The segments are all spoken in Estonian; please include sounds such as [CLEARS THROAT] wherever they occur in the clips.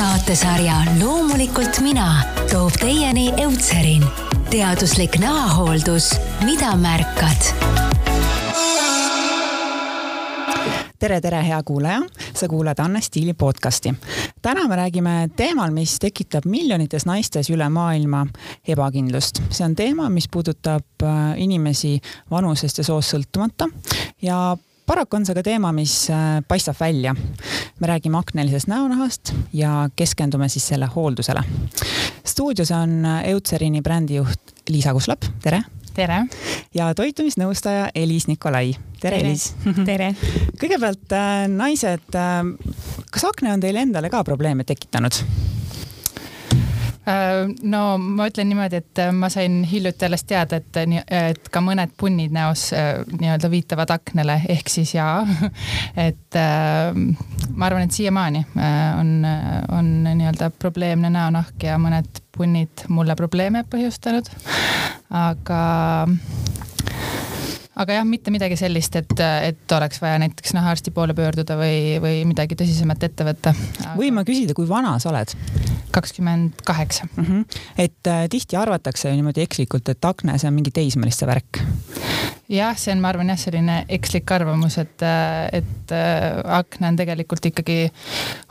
saatesarja Loomulikult mina toob teieni Eutserin, teaduslik näohooldus, mida märkad tere, tere, hea kuulaja, sa kuulad Anne Stiili podcasti. täna me räägime teemal, mis tekitab miljonites naistes üle maailma ebakindlust. see on teema, mis puudutab äh, inimesi vanusest ja soost sõltumata ja paraku on see ka teema, mis äh, paistab välja. me räägime aknelisest näonahast ja keskendume siis selle hooldusele. stuudios on Eutserini brändijuht Liisa Kuslap, tere. tere. ja toitumisnõustaja Elis Nikolai. tere, tere., Elis. [LAUGHS] tere. kõigepealt äh, naised, äh, kas akne on teile endale ka probleeme tekitanud? Äh, no ma ütlen niimoodi, et äh, ma sain hiljuti alles teada, et, äh, et ka mõned punnid näos nii-öelda viitavad aknele, ehk siis jaa. [LAUGHS] et ma arvan, et siiamaani on, on nii-öelda probleemne näonahk ja mõned punnid mulle probleeme põhjustanud. aga aga jah, mitte midagi sellist, et, et oleks vaja näiteks nahaarsti poole pöörduda või, või midagi tõsisemat ette võtta aga.... võin ma küsida, kui vana sa oled? kakskümmend kaheksa. Mhm. et äh, tihti arvatakse niimoodi ekslikult, et akne, see on mingi teismeliste värk jah, see on, ma arvan jah, selline ekslik arvamus, et, et äh, akna on tegelikult ikkagi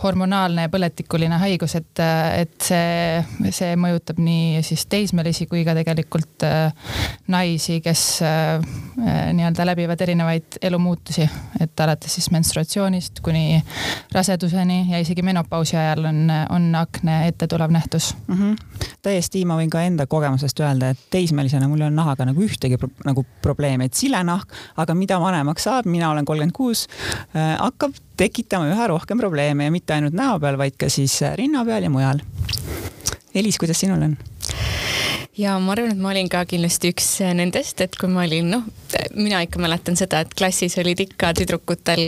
hormonaalne ja põletikuline haigus, et, et see, see mõjutab nii siis teismelisi kui ka tegelikult äh, naisi, kes äh, nii-öelda läbivad erinevaid elumuutusi, et alates siis menstruatsioonist kuni raseduseni ja isegi menopausi ajal on, on akne ette tulev nähtus mm. -hmm. täiesti, ma võin ka enda kogemusest öelda, et teismelisena mul ei olnud nahaga nagu ühtegi pro nagu probleemi et silenahk, aga mida vanemaks saab, mina olen kolmkümmend kuus, äh, hakkab tekitama üha rohkem probleeme ja mitte ainult näo peal, vaid ka siis äh, rinna peal ja mujal. Elis, kuidas sinul on? Ja ma arvan, et ma olin ka kindlasti üks nendest, et kui ma olin, noh, mina ikka mäletan seda, et klassis olid ikka tüdrukutel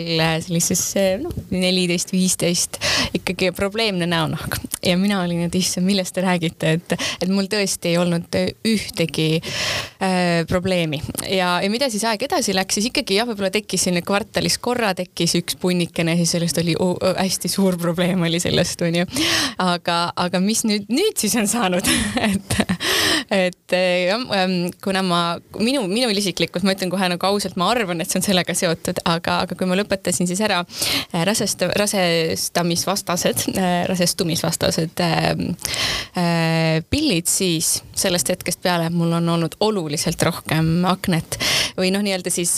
sellises noh, neliteist, viisteist ikkagi probleemne näonahk. Ja mina olin, et issand, millest te räägite, et, et mul tõesti ei olnud ühtegi äh, probleemi. Ja, ja mida siis aeg edasi läks, siis ikkagi jah, võib-olla tekkis selline kvartalis korra tekkis üks punnikene, siis sellest oli oh, oh, hästi suur probleem oli sellest onju. aga, aga mis nüüd, nüüd siis on saanud? [LAUGHS] Et et eh, jah, ähm, kuna ma, minu, minul isiklikult, ma ütlen kohe nagu ausalt, ma arvan, et see on sellega seotud, aga, aga kui ma lõpetasin siis ära äh, rasest-, rasestamisvastased, äh, rasestumisvastased äh, pillid, siis sellest hetkest peale mul on olnud oluliselt rohkem aknet või noh, nii-öelda siis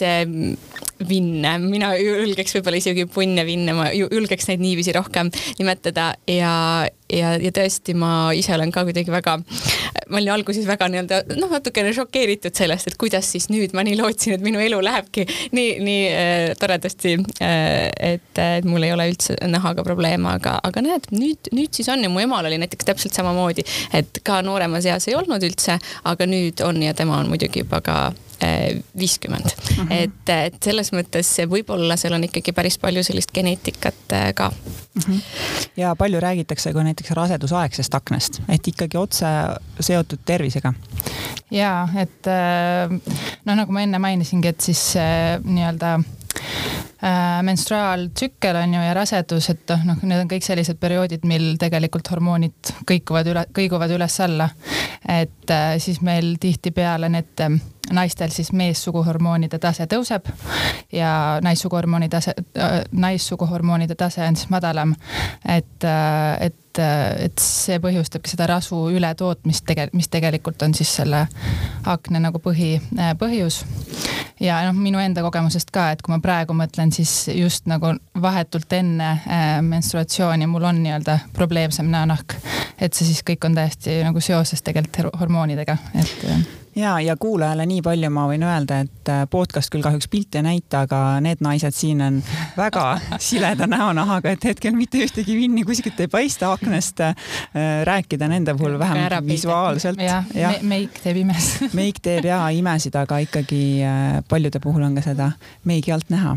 vinne, mina julgeks võib-olla isegi punne vinne, ma julgeks neid niiviisi rohkem nimetada ja, ja, ja tõesti, ma ise olen ka kuidagi väga, ma olin alguses väga nii-öelda noh, natukene šokeeritud sellest, et kuidas siis nüüd ma nii lootsin, et minu elu lähebki nii, nii äh, toredasti äh,. et, et mul ei ole üldse nahaga probleeme, aga, aga näed, nüüd, nüüd siis on ja mu emal oli näiteks täpselt samamoodi, et ka nooremas eas ei olnud üldse, aga nüüd on ja tema on muidugi juba ka viiskümmend mm. -hmm. et, et selles mõttes võib-olla seal on ikkagi päris palju sellist geneetikat äh, ka mm. -hmm. ja palju räägitakse ka näiteks rasedusaegsest aknast, et ikkagi otse seotud tervisega. ja et noh, nagu ma enne mainisingi, et siis äh, nii-öelda Äh, menstruaaltsükkel on ju ja rasedus, et noh, noh, need on kõik sellised perioodid, mil tegelikult hormoonid kõikuvad üle, kõiguvad üles-alla. et äh, siis meil tihtipeale need äh, naistel siis meessuguhormoonide tase tõuseb ja naissuguhormooni tase äh,, naissuguhormoonide tase on siis madalam. et äh,, et et see põhjustabki seda rasu ületootmist tege-, mis tegelikult on siis selle akna nagu põhi, põhjus ja noh, minu enda kogemusest ka, et kui ma praegu mõtlen, siis just nagu vahetult enne äh, menstruatsiooni mul on nii-öelda probleemsem näonahk. et see siis kõik on täiesti nagu seoses tegelikult hormoonidega, et äh, ja, ja kuulajale nii palju ma võin öelda, et äh, podcast küll kahjuks pilti ei näita, aga need naised siin on väga [LAUGHS] sileda näonahaga, et hetkel mitte ühtegi vinni kuskilt ei paista aknast äh,. rääkida nende puhul vähemalt visuaalselt. jah ja. Me, meik teeb imesid meik teeb ja imesid, aga ikkagi äh, paljude puhul on ka seda meigi alt näha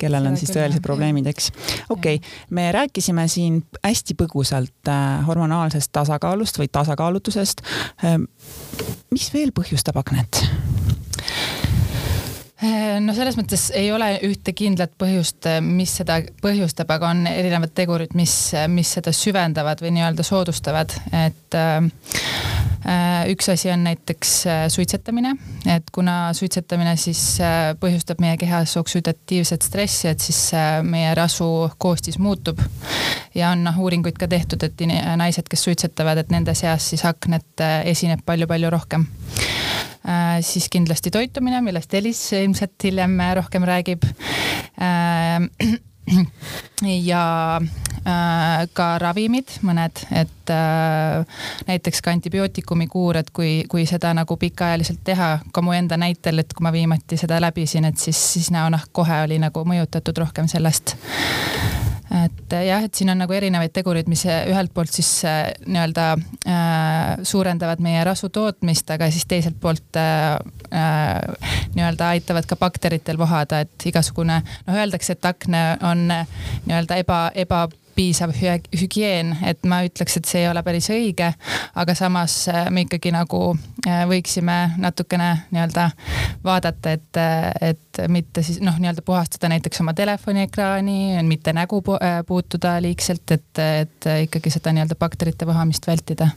kellel on siis tõelised probleemid, eks. okei okay., me rääkisime siin hästi põgusalt äh, hormonaalsest tasakaalust või tasakaalutusest äh,. mis veel põhjustab aknet? No selles mõttes ei ole ühte kindlat põhjust, mis seda põhjustab, aga on erinevad tegurid, mis, mis seda süvendavad või nii-öelda soodustavad, et äh, üks asi on näiteks suitsetamine, et kuna suitsetamine siis põhjustab meie kehas oksüdatiivset stressi, et siis meie rasu koostis muutub. ja on noh uuringuid ka tehtud, et naised, kes suitsetavad, et nende seas siis aknet esineb palju-palju rohkem siis kindlasti toitumine, millest Elis ilmselt hiljem rohkem räägib. Äh, [CLEARS THROAT] ja äh, ka ravimid, mõned, et näiteks ka antibiootikumi kuur, et kui, kui seda nagu pikaajaliselt teha, ka mu enda näitel, et kui ma viimati seda läbisin, et siis, siis näonahk kohe oli nagu mõjutatud rohkem sellest et eh, jah, et siin on nagu erinevaid tegureid, mis eh, ühelt poolt siis äh, nii-öelda äh, suurendavad meie rasvu tootmist, aga siis teiselt poolt äh, nii-öelda aitavad ka bakteritel vohada, et igasugune noh, öeldakse, et akne on nii-öelda eba, eba piisav hügieen, et ma ütleks, et see ei ole päris õige. aga samas äh, me ikkagi nagu äh, võiksime natukene nii-öelda vaadata, et, äh, et mitte siis noh, nii-öelda puhastada näiteks oma telefoniekraani, mitte nägu puutuda liigselt, et, et ikkagi seda nii-öelda bakterite vohamist vältida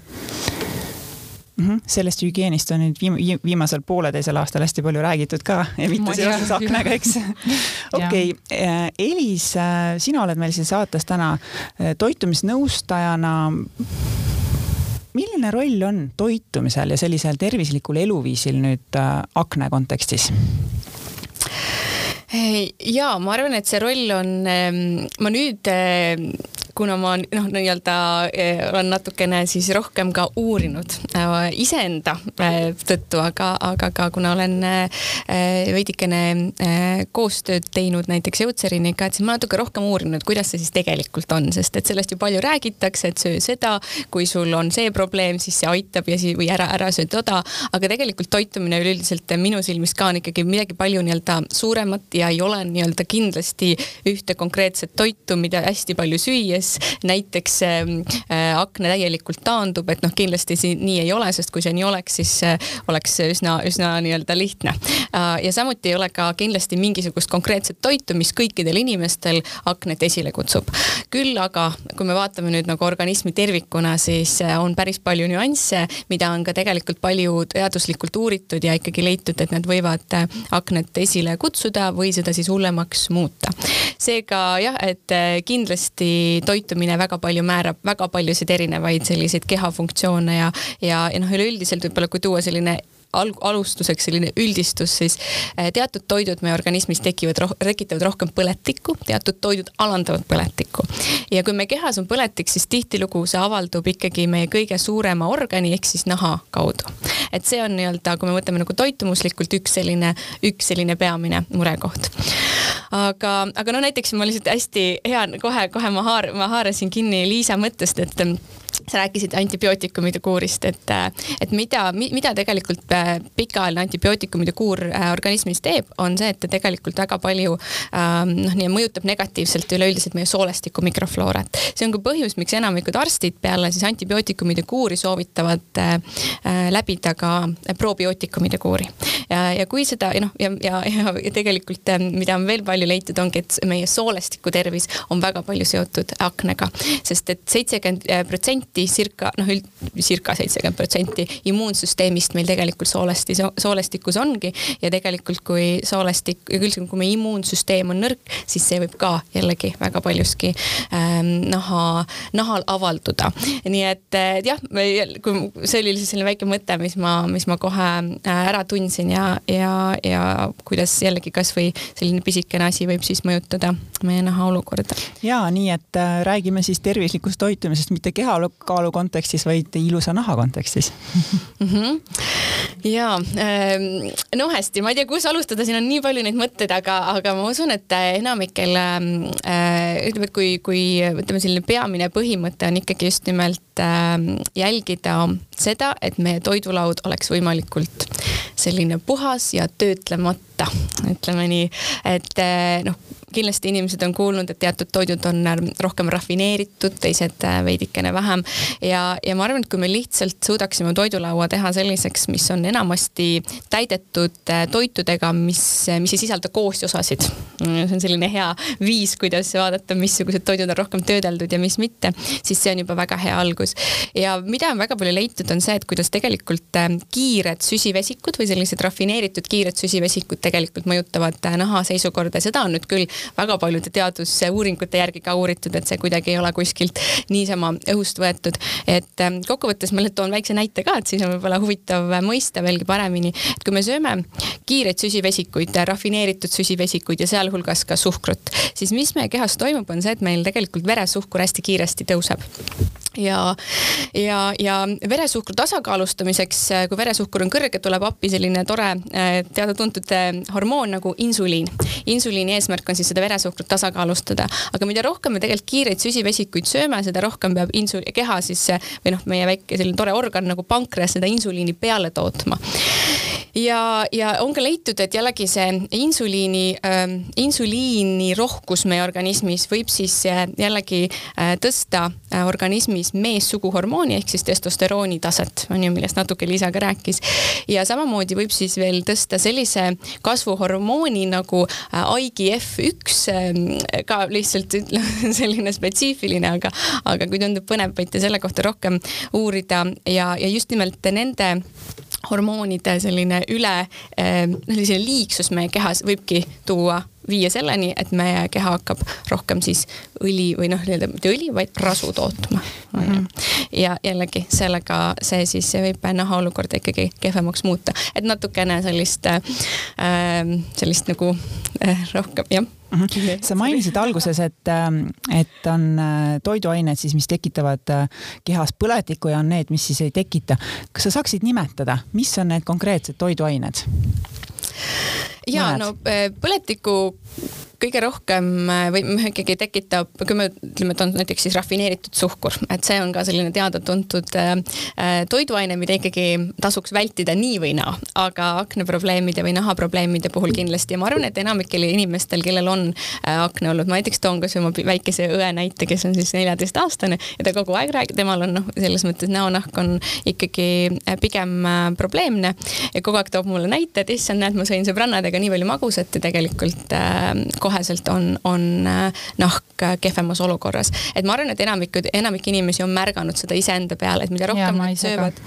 mm. -hmm. sellest hügieenist on nüüd viim viimasel pooleteisel aastal hästi palju räägitud ka, mitte seoses aknaga, eks. [LAUGHS] okei, äh, Elis, äh, sina oled meil siin saates täna äh, toitumisnõustajana milline roll on toitumisel ja sellisel tervislikul eluviisil nüüd akne kontekstis? ja ma arvan, et see roll on, ähm, ma nüüd kuna ma noh, nii-öelda eh, olen natukene siis rohkem ka uurinud äh, iseenda äh, tõttu, aga, aga ka kuna olen veidikene koostööd teinud näiteks Eutseriga, et siis ma natuke rohkem uurinud, kuidas see siis tegelikult on, sest et sellest ju palju räägitakse, et söö seda, kui sul on see probleem, siis see aitab ja siis või ära, ära söö toda, aga tegelikult toitumine üleüldiselt minu silmis ka on ikkagi midagi palju nii-öelda suuremat ja ei ole nii-öelda kindlasti ühte konkreetset toitu, mida hästi palju süüa kes näiteks ähm, äh, akna täielikult taandub, et noh, kindlasti siin nii ei ole, sest kui see nii oleks, siis äh, oleks see üsna, üsna nii-öelda lihtne. Äh, ja samuti ei ole ka kindlasti mingisugust konkreetset toitu, mis kõikidel inimestel aknet esile kutsub. küll aga, kui me vaatame nüüd nagu organismi tervikuna, siis on päris palju nüansse, mida on ka tegelikult palju teaduslikult uuritud ja ikkagi leitud, et need võivad aknet esile kutsuda või seda siis hullemaks muuta. seega jah, et kindlasti toitumine väga palju määrab väga paljusid erinevaid selliseid kehafunktsioone ja, ja, ja noh, üleüldiselt võib-olla kui tuua selline al-, alustuseks selline üldistus, siis eh, teatud toidud meie organismis tekivad, tekitavad rohkem põletikku, teatud toidud alandavad põletikku. ja kui meie kehas on põletik, siis tihtilugu see avaldub ikkagi meie kõige suurema organi ehk siis naha kaudu. et see on nii-öelda, kui me võtame nagu toitumuslikult üks selline, üks selline peamine murekoht. aga, aga no näiteks ma lihtsalt hästi hea, kohe, kohe ma haar-, ma haarasin kinni Liisa mõttest, et sa rääkisid antibiootikumide kuurist, et, et mida, mida tegelikult äh, pikaajaline antibiootikumide kuur äh, organismis teeb, on see, et ta tegelikult väga palju ähm, noh, nii mõjutab negatiivselt üleüldiselt meie soolestiku mikrofloorat. see on ka põhjus, miks enamikud arstid peale siis antibiootikumide kuuri soovitavad äh, läbida ka probiootikumide kuuri. ja, kui seda noh, ja, ja, ja, ja tegelikult mida on veel palju leitud, ongi, et meie soolestiku tervis on väga palju seotud aknega, sest et seitsekümmend protsenti protsenti, circa noh, circa seitsekümmend protsenti immuunsüsteemist meil tegelikult soolesti, soolestikus ongi ja tegelikult kui soolestik, üldse kui meie immuunsüsteem on nõrk, siis see võib ka jällegi väga paljuski ähm, naha, nahal avalduda. nii et jah, kui see oli selline väike mõte, mis ma, mis ma kohe äh, ära tundsin ja, ja, ja kuidas jällegi kasvõi selline pisikene asi võib siis mõjutada meie naha olukorda. ja nii, et äh, räägime siis tervislikust toitumisest, mitte keha kaalu kontekstis, vaid ilusa naha kontekstis mm. -hmm. ja ähm, no hästi, ma ei tea, kus alustada, siin on nii palju neid mõtteid, aga, aga ma usun, et enamikel ähm, äh, ütleme, et kui, kui ütleme, selline peamine põhimõte on ikkagi just nimelt äh, jälgida seda, et meie toidulaud oleks võimalikult selline puhas ja töötlemata, ütleme nii, et äh, noh kindlasti inimesed on kuulnud, et teatud toidud on rohkem rafineeritud, teised veidikene vähem ja, ja ma arvan, et kui me lihtsalt suudaksime toidulaua teha selliseks, mis on enamasti täidetud toitudega, mis, mis ei sisalda koostisosasid. see on selline hea viis, kuidas vaadata, missugused toidud on rohkem töödeldud ja mis mitte, siis see on juba väga hea algus. ja mida on väga palju leitud, on see, et kuidas tegelikult äh, kiired süsivesikud või sellised rafineeritud kiired süsivesikud tegelikult mõjutavad äh, naha seisukorda ja seda on nüüd küll väga paljude teadusuuringute järgi ka uuritud, et see kuidagi ei ole kuskilt niisama õhust võetud. et äh, kokkuvõttes ma toon väikse näite ka, et siis on võib-olla huvitav mõista veelgi paremini, et kui me sööme kiireid süsivesikuid, rafineeritud süsivesikuid ja sealhulgas ka suhkrut, siis mis meie kehas toimub, on see, et meil tegelikult veresuhkur hästi kiiresti tõuseb ja, ja, ja veresuhkru tasakaalustamiseks, kui veresuhkur on kõrge, tuleb appi selline tore äh, teada-tuntud äh, hormoon nagu insuliin. insuliini eesmärk on siis seda veresuhkrut tasakaalustada, aga mida rohkem me tegelikult kiireid süsivesikuid sööme, seda rohkem peab insu-, keha siis või noh, meie väike selline tore organ nagu pankreas seda insuliini peale tootma ja, ja on ka leitud, et jällegi see insuliini äh,, insuliini rohkus meie organismis võib siis äh, jällegi äh, tõsta äh, organismis meessuguhormooni ehk siis testosterooni taset, on ju, millest natuke Liisa ka rääkis. ja samamoodi võib siis veel tõsta sellise kasvuhormooni nagu äh, IGF-1 äh,, ka lihtsalt [LAUGHS] selline spetsiifiline, aga, aga kui tundub põnev, võite selle kohta rohkem uurida ja, ja just nimelt nende hormoonide selline üle, eh, selline liigsus meie kehas võibki tuua viia selleni, et meie keha hakkab rohkem siis õli või noh, nii-öelda mitte õli, vaid rasu tootma mm. -hmm. ja jällegi sellega see siis võib naha olukorda ikkagi kehvemaks muuta, et natukene sellist äh,, sellist nagu äh, rohkem jah mm. -hmm. sa mainisid alguses, et, ähm, et on äh, toiduained siis, mis tekitavad äh, kehas põletikku ja on need, mis siis ei tekita. kas sa saaksid nimetada, mis on need konkreetsed toiduained? Ja no äh, põletiku kõige rohkem äh, või ikkagi tekitab, kui me ütleme, et on näiteks siis rafineeritud suhkur, et see on ka selline teada-tuntud äh, äh, toiduaine, mida ikkagi tasuks vältida nii või naa, aga akneprobleemide või nahaprobleemide puhul kindlasti ja ma arvan, et enamikel inimestel, kellel on akne olnud, ma näiteks toon kas või oma väikese õe näite, kes on siis neljateistaastane ja ta kogu aeg räägib, temal on noh, selles mõttes näonahk on ikkagi pigem probleemne. Ja kogu aeg toob mulle näite, et issand, näed, ma sõin sõbrannadega nii palju magusat ja tegelikult kohe koheselt on, on äh, nahk kehvemas olukorras. et ma arvan, et enamik, enamik inimesi on märganud seda iseenda peale, et mida rohkem nad söövad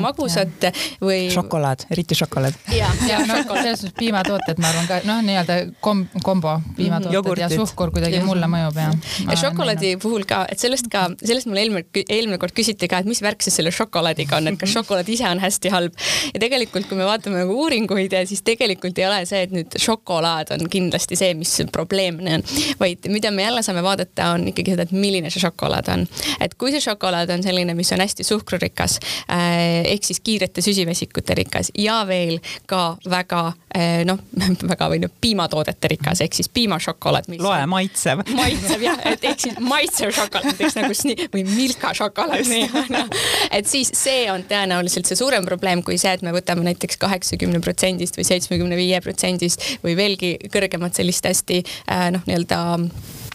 magusat ja. või. šokolaad, eriti šokolaad. ja, ja no selles suhtes piimatooted, ma arvan ka noh, nii-öelda kom-, kombo piimatooted mm, ja suhkur kuidagi ja. mulle mõjub ja. ja šokolaadi puhul ka, et sellest ka, sellest mul eelmine, eelmine kord küsiti ka, et mis värk siis selle šokolaadiga on, et kas [LAUGHS] šokolaad ise on hästi halb. ja tegelikult, kui me vaatame nagu uuringuid, siis tegelikult ei ole see, et nüüd šokolaad on kindlasti see, mis probleemne on, vaid mida me jälle saame vaadata, on ikkagi seda, et milline see šokolaad on. et kui see šokolaad on selline, mis on hästi suhkrurikas äh, ehk siis kiirete süsivesikute rikas ja veel ka väga äh, noh, [LAUGHS] väga või noh, piimatoodete rikas ehk siis piimašokolaad. loe maitsev. [LAUGHS] maitsev jah, et ehk siis maitsev šokolaad näiteks nagu sni- või Milka šokolaad no.. et siis see on tõenäoliselt see suurem probleem kui see, et me võtame näiteks kaheksakümne protsendist või seitsmekümne viie protsendist või veelgi kõrgemat sellist hästi hästi äh, noh, nii-öelda Äh,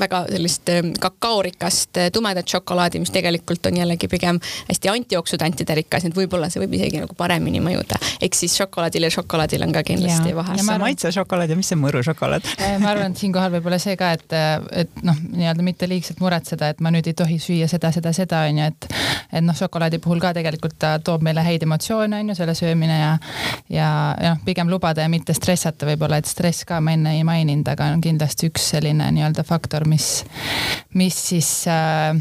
väga sellist ähm, kakaorikast äh, tumedat šokolaadi, mis tegelikult on jällegi pigem hästi antioksüdantide rikas, et võib-olla see võib isegi nagu paremini mõjuda. ehk siis šokolaadil ja šokolaadil on ka kindlasti ja. vahe. mis see maitsešokolaad ja mis see mõrušokolaad äh, ma arvan, et siinkohal võib-olla see ka, et, et noh, nii-öelda mitte liigselt muretseda, et ma nüüd ei tohi süüa seda, seda, seda on ju, et et noh, šokolaadi puhul ka tegelikult ta toob meile häid emotsioone on ju, selle söömine ja ja, ja noh, pigem lubada ja mitte stressata võib-olla, et stress ka ma enne ei maininud, aga on kindlasti üks selline nii-öelda faktor, mis, mis siis äh,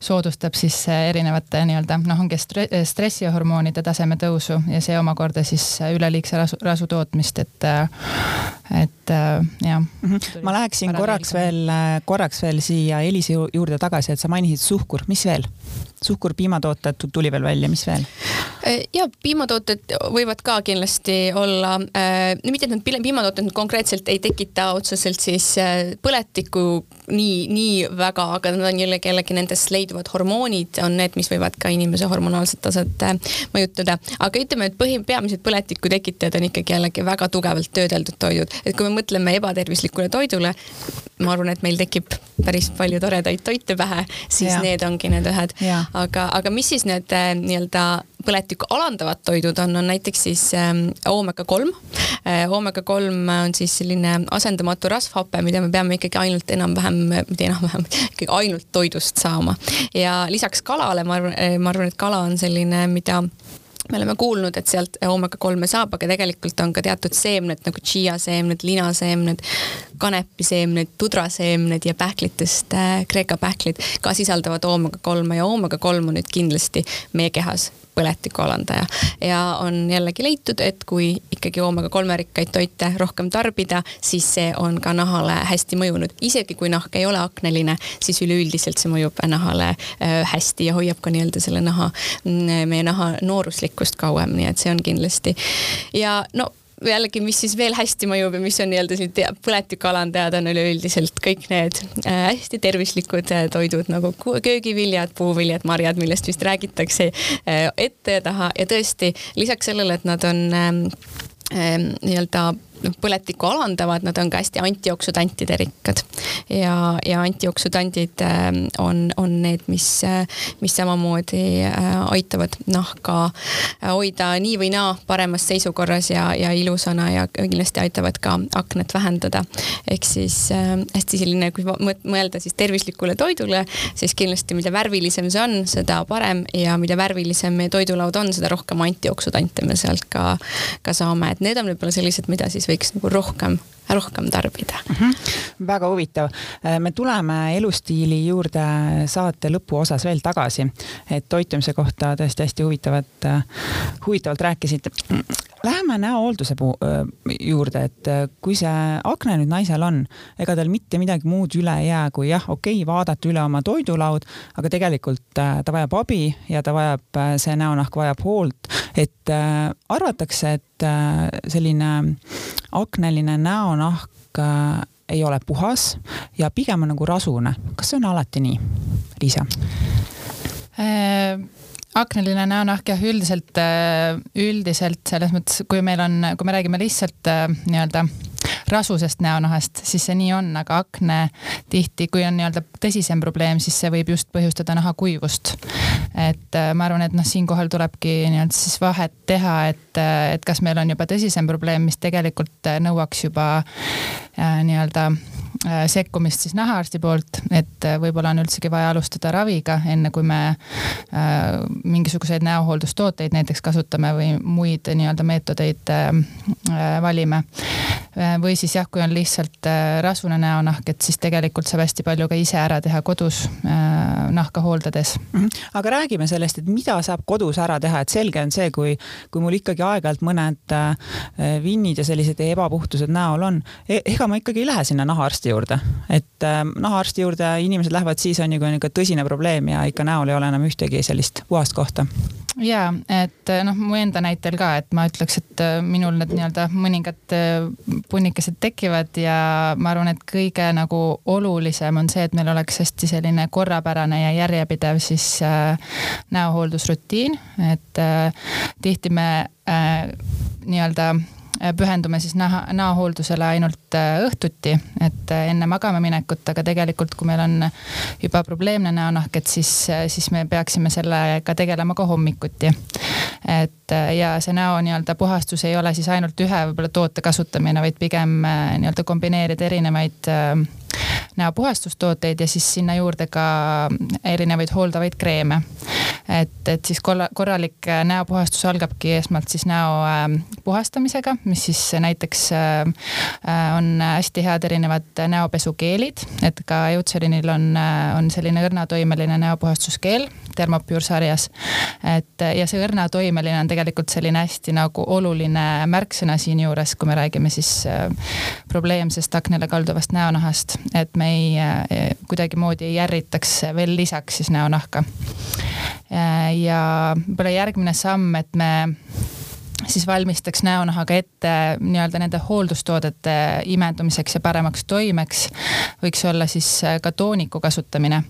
soodustab siis äh, erinevate nii-öelda noh, ongi stressihormoonide taseme tõusu ja see omakorda siis üleliigse rasu, rasu tootmist, et, äh, et äh, jah mm. -hmm. ma läheksin korraks veel, korraks veel siia Elise juurde tagasi, et sa mainisid suhkur, mis veel? suhkur, piimatooted tuli veel välja, mis veel? Ja piimatooted võivad ka kindlasti olla äh,, mitte et need piimatooted konkreetselt ei tekita otseselt siis äh, põletikku nii, nii väga, aga nad on jällegi, jällegi nendest leiduvad hormoonid on need, mis võivad ka inimese hormonaalset taset äh, mõjutada. aga ütleme, et põhi, peamised põletiku tekitajad on ikkagi jällegi väga tugevalt töödeldud toidud, et kui me mõtleme ebatervislikule toidule, ma arvan, et meil tekib päris palju toredaid toite pähe, siis ja. need ongi need ühed. aga, aga mis siis need äh, nii-öelda põletikku alandavad toidud on, on näiteks siis ähm, oomega kolm. Äh, oomega kolm on siis selline asendamatu rasvhape, mida me peame ikkagi ainult enam-vähem, mitte enam-vähem, ikkagi ainult toidust saama. ja lisaks kalale, ma arvan, äh, ma arvan, et kala on selline, mida me oleme kuulnud, et sealt oomega kolme saab, aga tegelikult on ka teatud seemned nagu chia seemned, linaseemned, kanepiseemned, tudraseemned ja pähklitest äh, Kreeka pähklid ka sisaldavad oomega kolme ja oomega kolm on nüüd kindlasti meie kehas põletiku alandaja ja on jällegi leitud, et kui ikkagi oomega kolmerikkaid toite rohkem tarbida, siis see on ka nahale hästi mõjunud. isegi kui nahk ei ole akneline, siis üleüldiselt see mõjub nahale äh, hästi ja hoiab ka nii-öelda selle naha, mm, meie naha nooruslikkust kauem, nii et see on kindlasti ja no jällegi, mis siis veel hästi mõjub ja mis on nii-öelda siin põletikualandajad on üleüldiselt kõik need äh, hästi tervislikud äh, toidud nagu köögiviljad, puuviljad, marjad, millest vist räägitakse äh, ette ja taha. Ja tõesti lisaks sellele, et nad on ähm, ähm, nii-öelda noh, põletikku alandavad, nad on ka hästi antioksüdantide rikkad. ja, ja antioksüdandid äh, on, on need, mis, äh, mis samamoodi äh, aitavad nahka hoida nii või naa paremas seisukorras ja, ja ilusana ja kindlasti aitavad ka aknat vähendada. ehk siis hästi selline, kui mõelda siis tervislikule toidule, siis kindlasti mida värvilisem see on, seda parem ja mida värvilisem meie toidulaud on, seda rohkem antioksüdante me sealt ka, ka saame, et need on võib-olla sellised, mida siis võiks nagu rohkem, rohkem tarbida mm. -hmm. väga huvitav. Äh, me tuleme elustiili juurde saate lõpuosas veel tagasi, et toitumise kohta tõesti hästi huvitavat, äh, huvitavalt rääkisid. Läheme näohoolduse juurde, et äh, kui see akne nüüd naisel on, ega tal mitte midagi muud üle ei jää, kui jah, okei okay,, vaadata üle oma toidulaud, aga tegelikult ta vajab abi ja ta vajab, see näonahk vajab hoolt, et arvatakse, et selline akneline näonahk ei ole puhas ja pigem on nagu rasune. kas see on alati nii, Liisa äh...? akneline näonahk jah, üldiselt, äh, üldiselt selles mõttes, kui meil on, kui me räägime lihtsalt äh, nii-öelda rasusest näonahast, siis see nii on, aga akne tihti, kui on nii-öelda tõsisem probleem, siis see võib just põhjustada nahakuivust. et äh, ma arvan, et noh, siinkohal tulebki nii-öelda siis vahet teha, et, et kas meil on juba tõsisem probleem, mis tegelikult nõuaks juba äh, nii-öelda Äh, sekkumist siis nahaarsti poolt, et äh, võib-olla on üldsegi vaja alustada raviga, enne kui me äh, mingisuguseid näohooldustooteid näiteks kasutame või muid nii-öelda meetodeid valime. või siis jah, kui on lihtsalt rasvune näonahk, et siis tegelikult saab hästi palju ka ise ära teha kodus nahka hooldades. -hmm. aga räägime sellest, et mida saab kodus ära teha, et selge on see, kui, kui mul ikkagi aeg-ajalt mõned vinnid ja sellised ebapuhtused näol on, e-, ega ma ikkagi ei lähe sinna nahaarsti juurde, et äh, nahaarsti juurde inimesed lähevad siis on ju, kui on niisugune tõsine probleem ja ikka näol ei ole enam ühtegi sellist puhast kohta. Ja et noh, mu enda näitel ka, et ma ütleks, et äh, minul need nii-öelda mõningad äh, punnikesed tekivad ja ma arvan, et kõige nagu olulisem on see, et meil oleks hästi selline korrapärane ja järjepidev siis äh, näohooldusrutiin, et äh, tihti me äh, nii-öelda Äh, pühendume siis naha, näohooldusele ainult äh, õhtuti, et äh, enne magama minekut, aga tegelikult, kui meil on juba probleemne näonahk, et siis, siis me peaksime sellega tegelema ka hommikuti. et ja see näo nii-öelda puhastus ei ole siis ainult ühe võib-olla toote kasutamine, vaid pigem nii-öelda kombineerida erinevaid näopuhastustooteid ja siis sinna juurde ka erinevaid hooldavaid kreeme. Et, et siis korralik äh, näopuhastus algabki esmalt siis näo ähm, puhastamisega, mis siis näiteks äh, äh, on hästi head erinevad näopesukeelid, et ka Eutserinil on, on selline õrnatoimeline näopuhastuskeel Thermopure sarjas. et ja see õrnatoimeline on tegelikult selline hästi nagu oluline märksõna siinjuures, kui me räägime siis probleemsest aknale kalduvast näonahast, et me ei kuidagimoodi ei ärritaks veel lisaks siis näonahka. Ja võib-olla järgmine samm, et me siis valmistaks näonahaga ette nii-öelda nende hooldustoodete imendumiseks ja paremaks toimeks. võiks olla siis äh, ka tooniku kasutamine.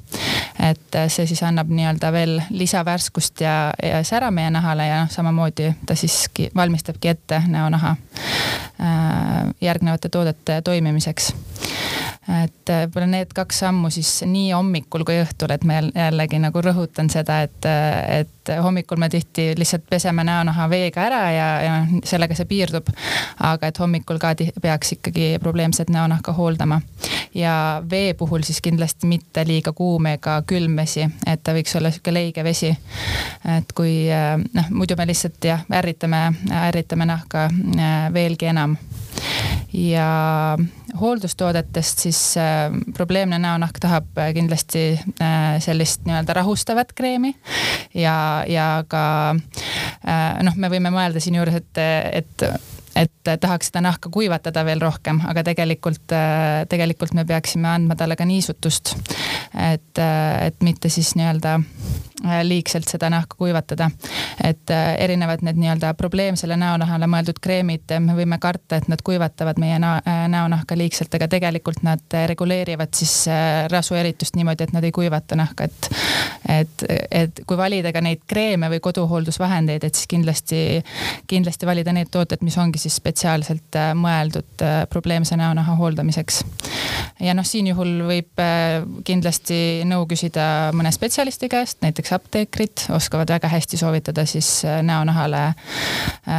et äh, see siis annab nii-öelda veel lisavärskust ja, ja sära meie nahale ja noh, samamoodi ta siiski valmistabki ette näonaha äh, järgnevate toodete toimimiseks et võib-olla need kaks sammu siis nii hommikul kui õhtul, et ma jällegi nagu rõhutan seda, et, äh, et hommikul me tihti lihtsalt peseme näonaha veega ära ja, ja sellega see piirdub. aga et hommikul ka peaks ikkagi probleemset näonahka hooldama. ja vee puhul siis kindlasti mitte liiga kuum ega külm vesi, et ta võiks olla sihuke leige vesi. et kui äh, noh, muidu me lihtsalt jah, ärritame, ärritame nahka veelgi enam ja hooldustoodetest siis äh, probleemne näonahk tahab äh, kindlasti äh, sellist nii-öelda rahustavat kreemi ja, ja ka äh, noh, me võime mõelda siinjuures, et, et et tahaks seda nahka kuivatada veel rohkem, aga tegelikult, äh, tegelikult me peaksime andma talle ka niisutust. et, äh, et mitte siis nii-öelda liigselt seda nahka kuivatada. et erinevad need nii-öelda probleemsele näonahale mõeldud kreemid, me võime karta, et nad kuivatavad meie näonahka liigselt, aga tegelikult nad reguleerivad siis rasueritust niimoodi, et nad ei kuivata nahka, et et, et kui valida ka neid kreeme või koduhooldusvahendeid, et siis kindlasti, kindlasti valida need tooted, mis ongi siis spetsiaalselt äh, mõeldud äh, probleemse näonaha hooldamiseks. ja noh, siin juhul võib äh, kindlasti nõu küsida mõne spetsialisti käest, näiteks apteekrid oskavad väga hästi soovitada siis näonahale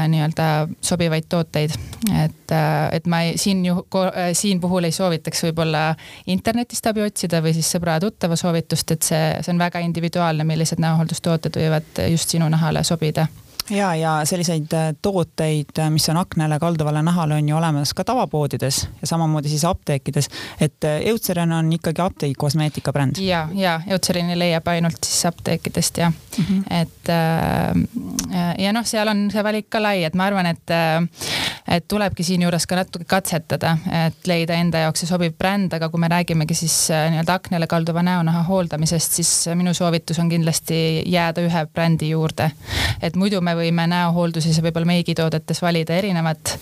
nii-öelda sobivaid tooteid. et, et ma ei, siin ju, siin puhul ei soovitaks võib-olla internetist abi otsida või siis sõbra-tuttava soovitust, et see, see on väga individuaalne, millised näohooldustooted võivad just sinu nahale sobida ja, ja selliseid äh, tooteid, äh, mis on aknale kalduvale nahale, on ju olemas ka tavapoodides ja samamoodi siis apteekides. et äh, Eucerin on ikkagi apteegi kosmeetika bränd. ja, ja Eucerini leiab ainult siis apteekidest ja mm, -hmm. et ja noh, seal on see valik ka lai, et ma arvan, et et tulebki siinjuures ka natuke katsetada, et leida enda jaoks see sobiv bränd, aga kui me räägimegi siis nii-öelda aknale kalduva näonaha hooldamisest, siis minu soovitus on kindlasti jääda ühe brändi juurde. et muidu me võime näohoolduses ja võib-olla meigitoodetes valida erinevad,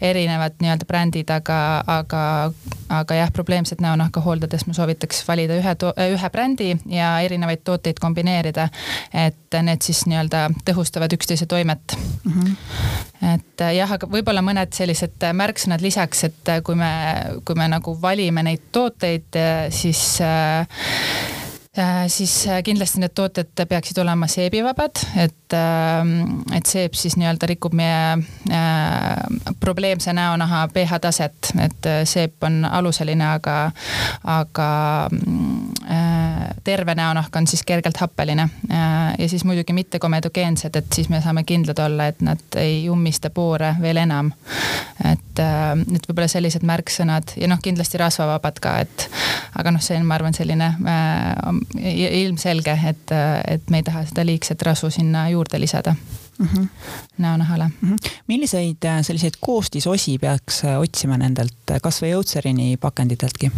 erinevad nii-öelda brändid, aga, aga, aga jah, probleemset näonahka hooldades ma soovitaks valida ühe, ühe brändi ja erinevaid tooteid kombineerida. et need siis nii-öelda tõhustavad üksteise toimet mm. -hmm. et jah, aga võib-olla mõned sellised märksõnad lisaks, et kui me, kui me nagu valime neid tooteid, siis äh, siis äh, kindlasti need tooted peaksid olema seebivabad, et, ähm, et seep siis nii-öelda rikub meie äh, probleemse näonaha pH taset, et seep on aluseline, aga, aga terve näonahk on siis kergelt happeline. ja siis muidugi mitte komedogeensed, et siis me saame kindlad olla, et nad ei ummista poore veel enam. et, et võib-olla sellised märksõnad ja noh, kindlasti rasvavabad ka, et aga noh, see on, ma arvan, selline ilmselge, et, et me ei taha seda liigset rasu sinna juurde lisada mm -hmm. näonahale mm. -hmm. milliseid äh, selliseid koostisosi peaks äh, otsima nendelt kasvõi Eucerini pakenditeltki?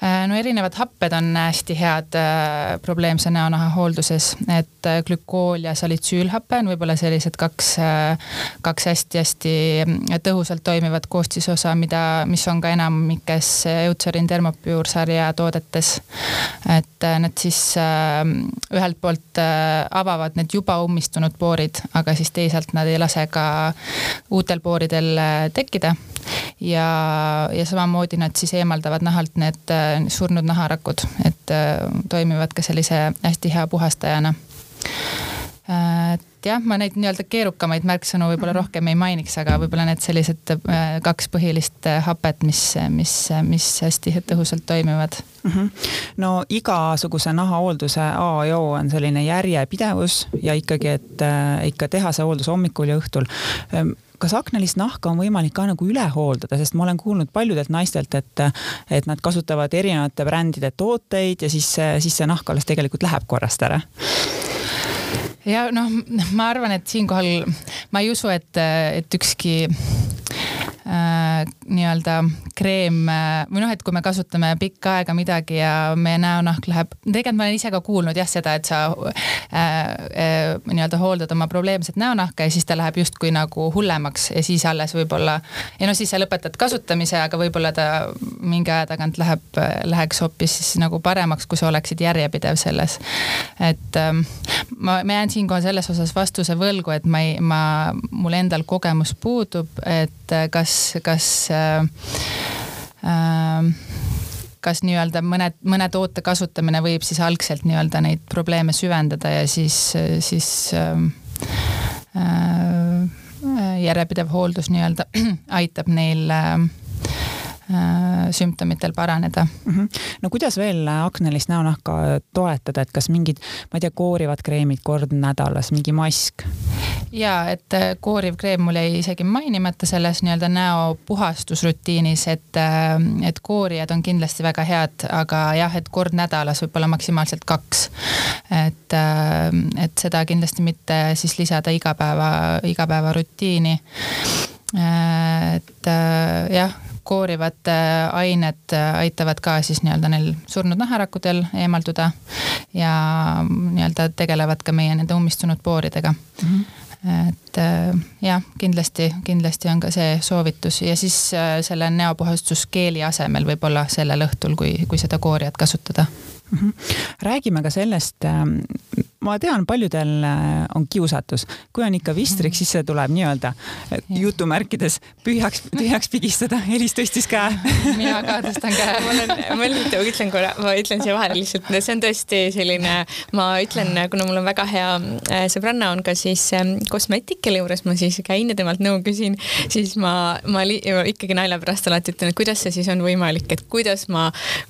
No erinevad happed on hästi head äh, probleemse näonaha hoolduses, et äh, glükool ja salitsüülhape on võib-olla sellised kaks äh,, kaks hästi-hästi tõhusalt toimivat koostisosa, mida, mis on ka enamikes Eucerin Thermopure sarja toodetes. et äh, need siis äh, ühelt poolt äh, avavad need juba ummistunud poorid, aga siis teisalt nad ei lase ka uutel pooridel äh, tekkida. ja, ja samamoodi nad siis eemaldavad nahalt need äh, surnud naharakud, et äh, toimivad ka sellise hästi hea puhastajana et jah, ma neid nii-öelda keerukamaid märksõnu võib-olla mhm. rohkem ei mainiks, aga võib-olla need sellised kaks põhilist hapet, mis, mis, mis hästi tõhusalt toimivad mm. -hmm. no igasuguse nahahoolduse A ja O on selline järjepidevus ja ikkagi, et äh, ikka teha see hooldus hommikul ja õhtul ähm, kas aknalist nahka on võimalik ka nagu üle hooldada, sest ma olen kuulnud paljudelt naistelt, et, et nad kasutavad erinevate brändide tooteid ja siis, siis see nahk alles tegelikult läheb korrast ära. Ja noh, ma arvan, et siinkohal ma ei usu, et, et ükski äh, nii-öelda kreem või noh, et kui me kasutame pikka aega midagi ja meie näonahk läheb, tegelikult ma olen ise ka kuulnud jah seda, et sa äh, äh, nii-öelda hooldad oma probleemset näonahka ja siis ta läheb justkui nagu hullemaks ja siis alles võib-olla ja no siis sa lõpetad kasutamise, aga võib-olla ta mingi aja tagant läheb, läheks hoopis siis nagu paremaks, kui sa oleksid järjepidev selles. et ähm, ma, ma jään siinkohal selles osas vastuse võlgu, et ma ei, ma, mul endal kogemus puudub, et kas, kas äh, äh, kas nii-öelda mõne, mõne toote kasutamine võib siis algselt nii-öelda neid probleeme süvendada ja siis, siis äh, äh, järjepidev hooldus nii-öelda [CLEARS THROAT] aitab neil Äh, sümptomitel paraneda mm. -hmm. no kuidas veel aknelist näonahka toetada, et kas mingid, ma ei tea, koorivad kreemid kord nädalas, mingi mask? ja et äh, kooriv kreem mul jäi isegi mainimata selles nii-öelda näopuhastusrutiinis, et, äh, et koorijad on kindlasti väga head, aga jah, et kord nädalas võib-olla maksimaalselt kaks. et, et seda kindlasti mitte siis lisada igapäeva, igapäevarutiini. et jah koorivad äh, ained äh, aitavad ka siis nii-öelda neil surnud naharakudel eemalduda ja nii-öelda tegelevad ka meie nende ummistunud pooridega mm. -hmm et äh, jah, kindlasti, kindlasti on ka see soovitus ja siis selle näopuhastuskeeli asemel võib-olla sellel õhtul, kui, kui seda koorijat kasutada mm. -hmm. räägime ka sellest, ähm, ma tean, paljudel äh, on kiusatus, kui on ikka vistriks, siis see tuleb nii-öelda äh, jutumärkides pühjaks, tühjaks pigistada. [LAUGHS] Elis tõstis käe. [LAUGHS] mina ka tõstan käe. [LAUGHS] ma olen, ma nüüd ütlen korra, ma ütlen siia vahele lihtsalt, see on tõesti selline, ma ütlen, kuna mul on väga hea äh, sõbranna on ka siis ähm, kosmeetik, kelle juures ma siis käin ja temalt nõu küsin, siis ma, ma ikkagi nalja pärast alati ütlen, et kuidas see siis on võimalik, et kuidas ma,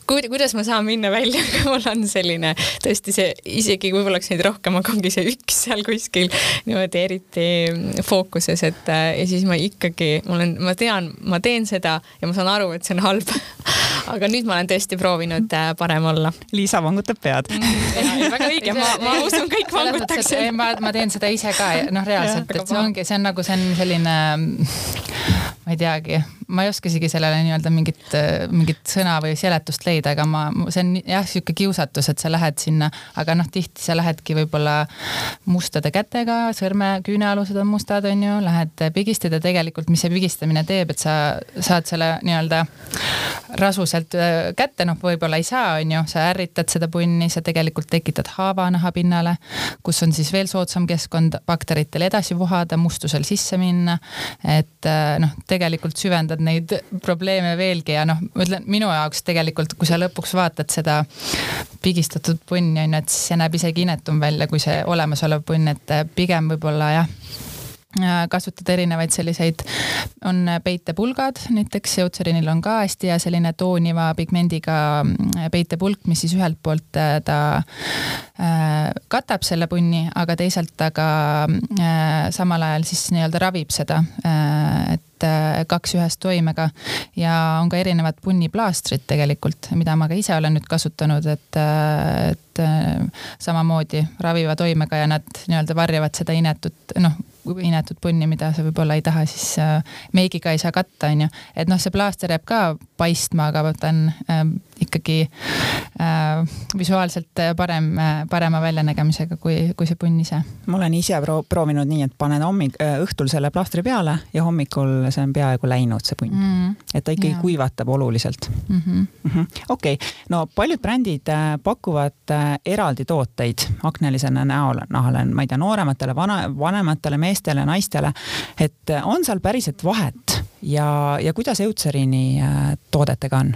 kuidas ma saan minna välja mul on selline tõesti see isegi võib-olla oleks neid rohkem, aga ongi see üks seal kuskil niimoodi eriti fookuses, et ja siis ma ikkagi, ma olen, ma tean, ma teen seda ja ma saan aru, et see on halb [LAUGHS] aga nüüd ma olen tõesti proovinud äh, parem olla. Liisa vangutab pead mm,. väga õige, [LAUGHS] ma, ma usun, kõik vangutaks. ma, ma teen seda ise ka, noh, reaalselt, et see ongi, see on nagu, see on selline ma ei teagi, ma ei oska isegi sellele nii-öelda mingit, mingit sõna või seletust leida, aga ma, see on jah, sihuke kiusatus, et sa lähed sinna, aga noh, tihti sa lähedki võib-olla mustade kätega, sõrme, küünealused on mustad, on ju, lähed pigistad ja tegelikult, mis see pigistamine teeb, et sa saad selle nii-öelda rasu sealt kätte, noh, võib-olla ei saa, on ju, sa ärritad seda punni, sa tegelikult tekitad haava nahapinnale, kus on siis veel soodsam keskkond bakteritel edasi vohada, mustusel sisse minna. et noh, tegelikult süvendad neid probleeme veelgi ja noh, ma ütlen minu jaoks tegelikult, kui sa lõpuks vaatad seda pigistatud punni on ju, et siis see näeb isegi inetum välja kui see olemasolev punn, et pigem võib-olla jah kasutada erinevaid selliseid, on peitepulgad, näiteks Eutserinil on ka hästi hea selline tooniva pigmendiga mm, peitepulk, mis siis ühelt poolt äh, ta äh, katab selle punni, aga teisalt ta ka samal ajal siis nii-öelda ravib seda, et kaks ühest toimega. Ja on ka erinevad punniplaastrid tegelikult, mida ma ka ise olen nüüd kasutanud, et, et samamoodi raviva toimega ja nad nii-öelda varjavad seda inetut, noh inetud punni, mida sa võib-olla ei taha siis äh, meigiga ei saa katta, onju. et noh, see plaaster jääb ka paistma, aga ta on äh, ikkagi äh, visuaalselt parem äh,, parema väljanägemisega kui, kui see punn ise. ma olen ise pro proovinud nii, et panen hommik äh,, õhtul selle plaastri peale ja hommikul see on peaaegu läinud, see punn mm. -hmm. et ta ikkagi ja. kuivatab oluliselt. Mm -hmm. okei no paljud brändid äh, pakuvad äh, eraldi tooteid aknelisena näol, nahale, ma ei tea, noorematele, vana, vanematele meestele naistele. et on seal päriselt vahet ja, ja kuidas Eutserini äh, toodetega on?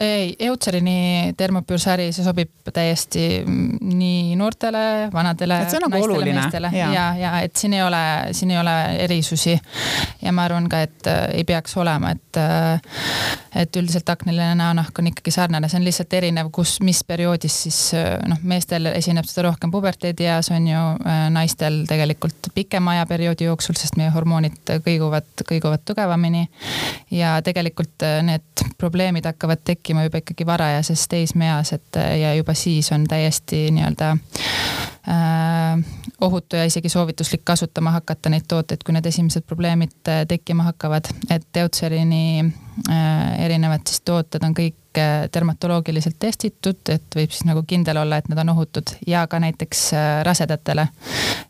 Ei, Eutserini termopürsari, see sobib täiesti nii noortele, vanadele, nagu naistele, meestele ja, ja, ja et siin ei ole, siin ei ole erisusi. ja ma arvan ka, et äh, ei peaks olema, et, äh, et üldiselt akniline näonahk on ikkagi sarnane, see on lihtsalt erinev, kus, mis perioodis siis äh, noh, meestel esineb seda rohkem puberteedieas on ju, naistel tegelikult pikema ajaperioodi jooksul, sest meie hormoonid kõiguvad, kõiguvad tugevamini. ja tegelikult need probleemid hakkavad tekkima tekkima juba ikkagi varajases teismeeas, et ja juba siis on täiesti nii-öelda äh, ohutu ja isegi soovituslik kasutama hakata neid tooteid, kui need esimesed probleemid äh, tekkima hakkavad, et Deutzerini äh, erinevad siis tooted on kõik dermatoloogiliselt testitud, et võib siis nagu kindel olla, et need on ohutud ja ka näiteks rasedatele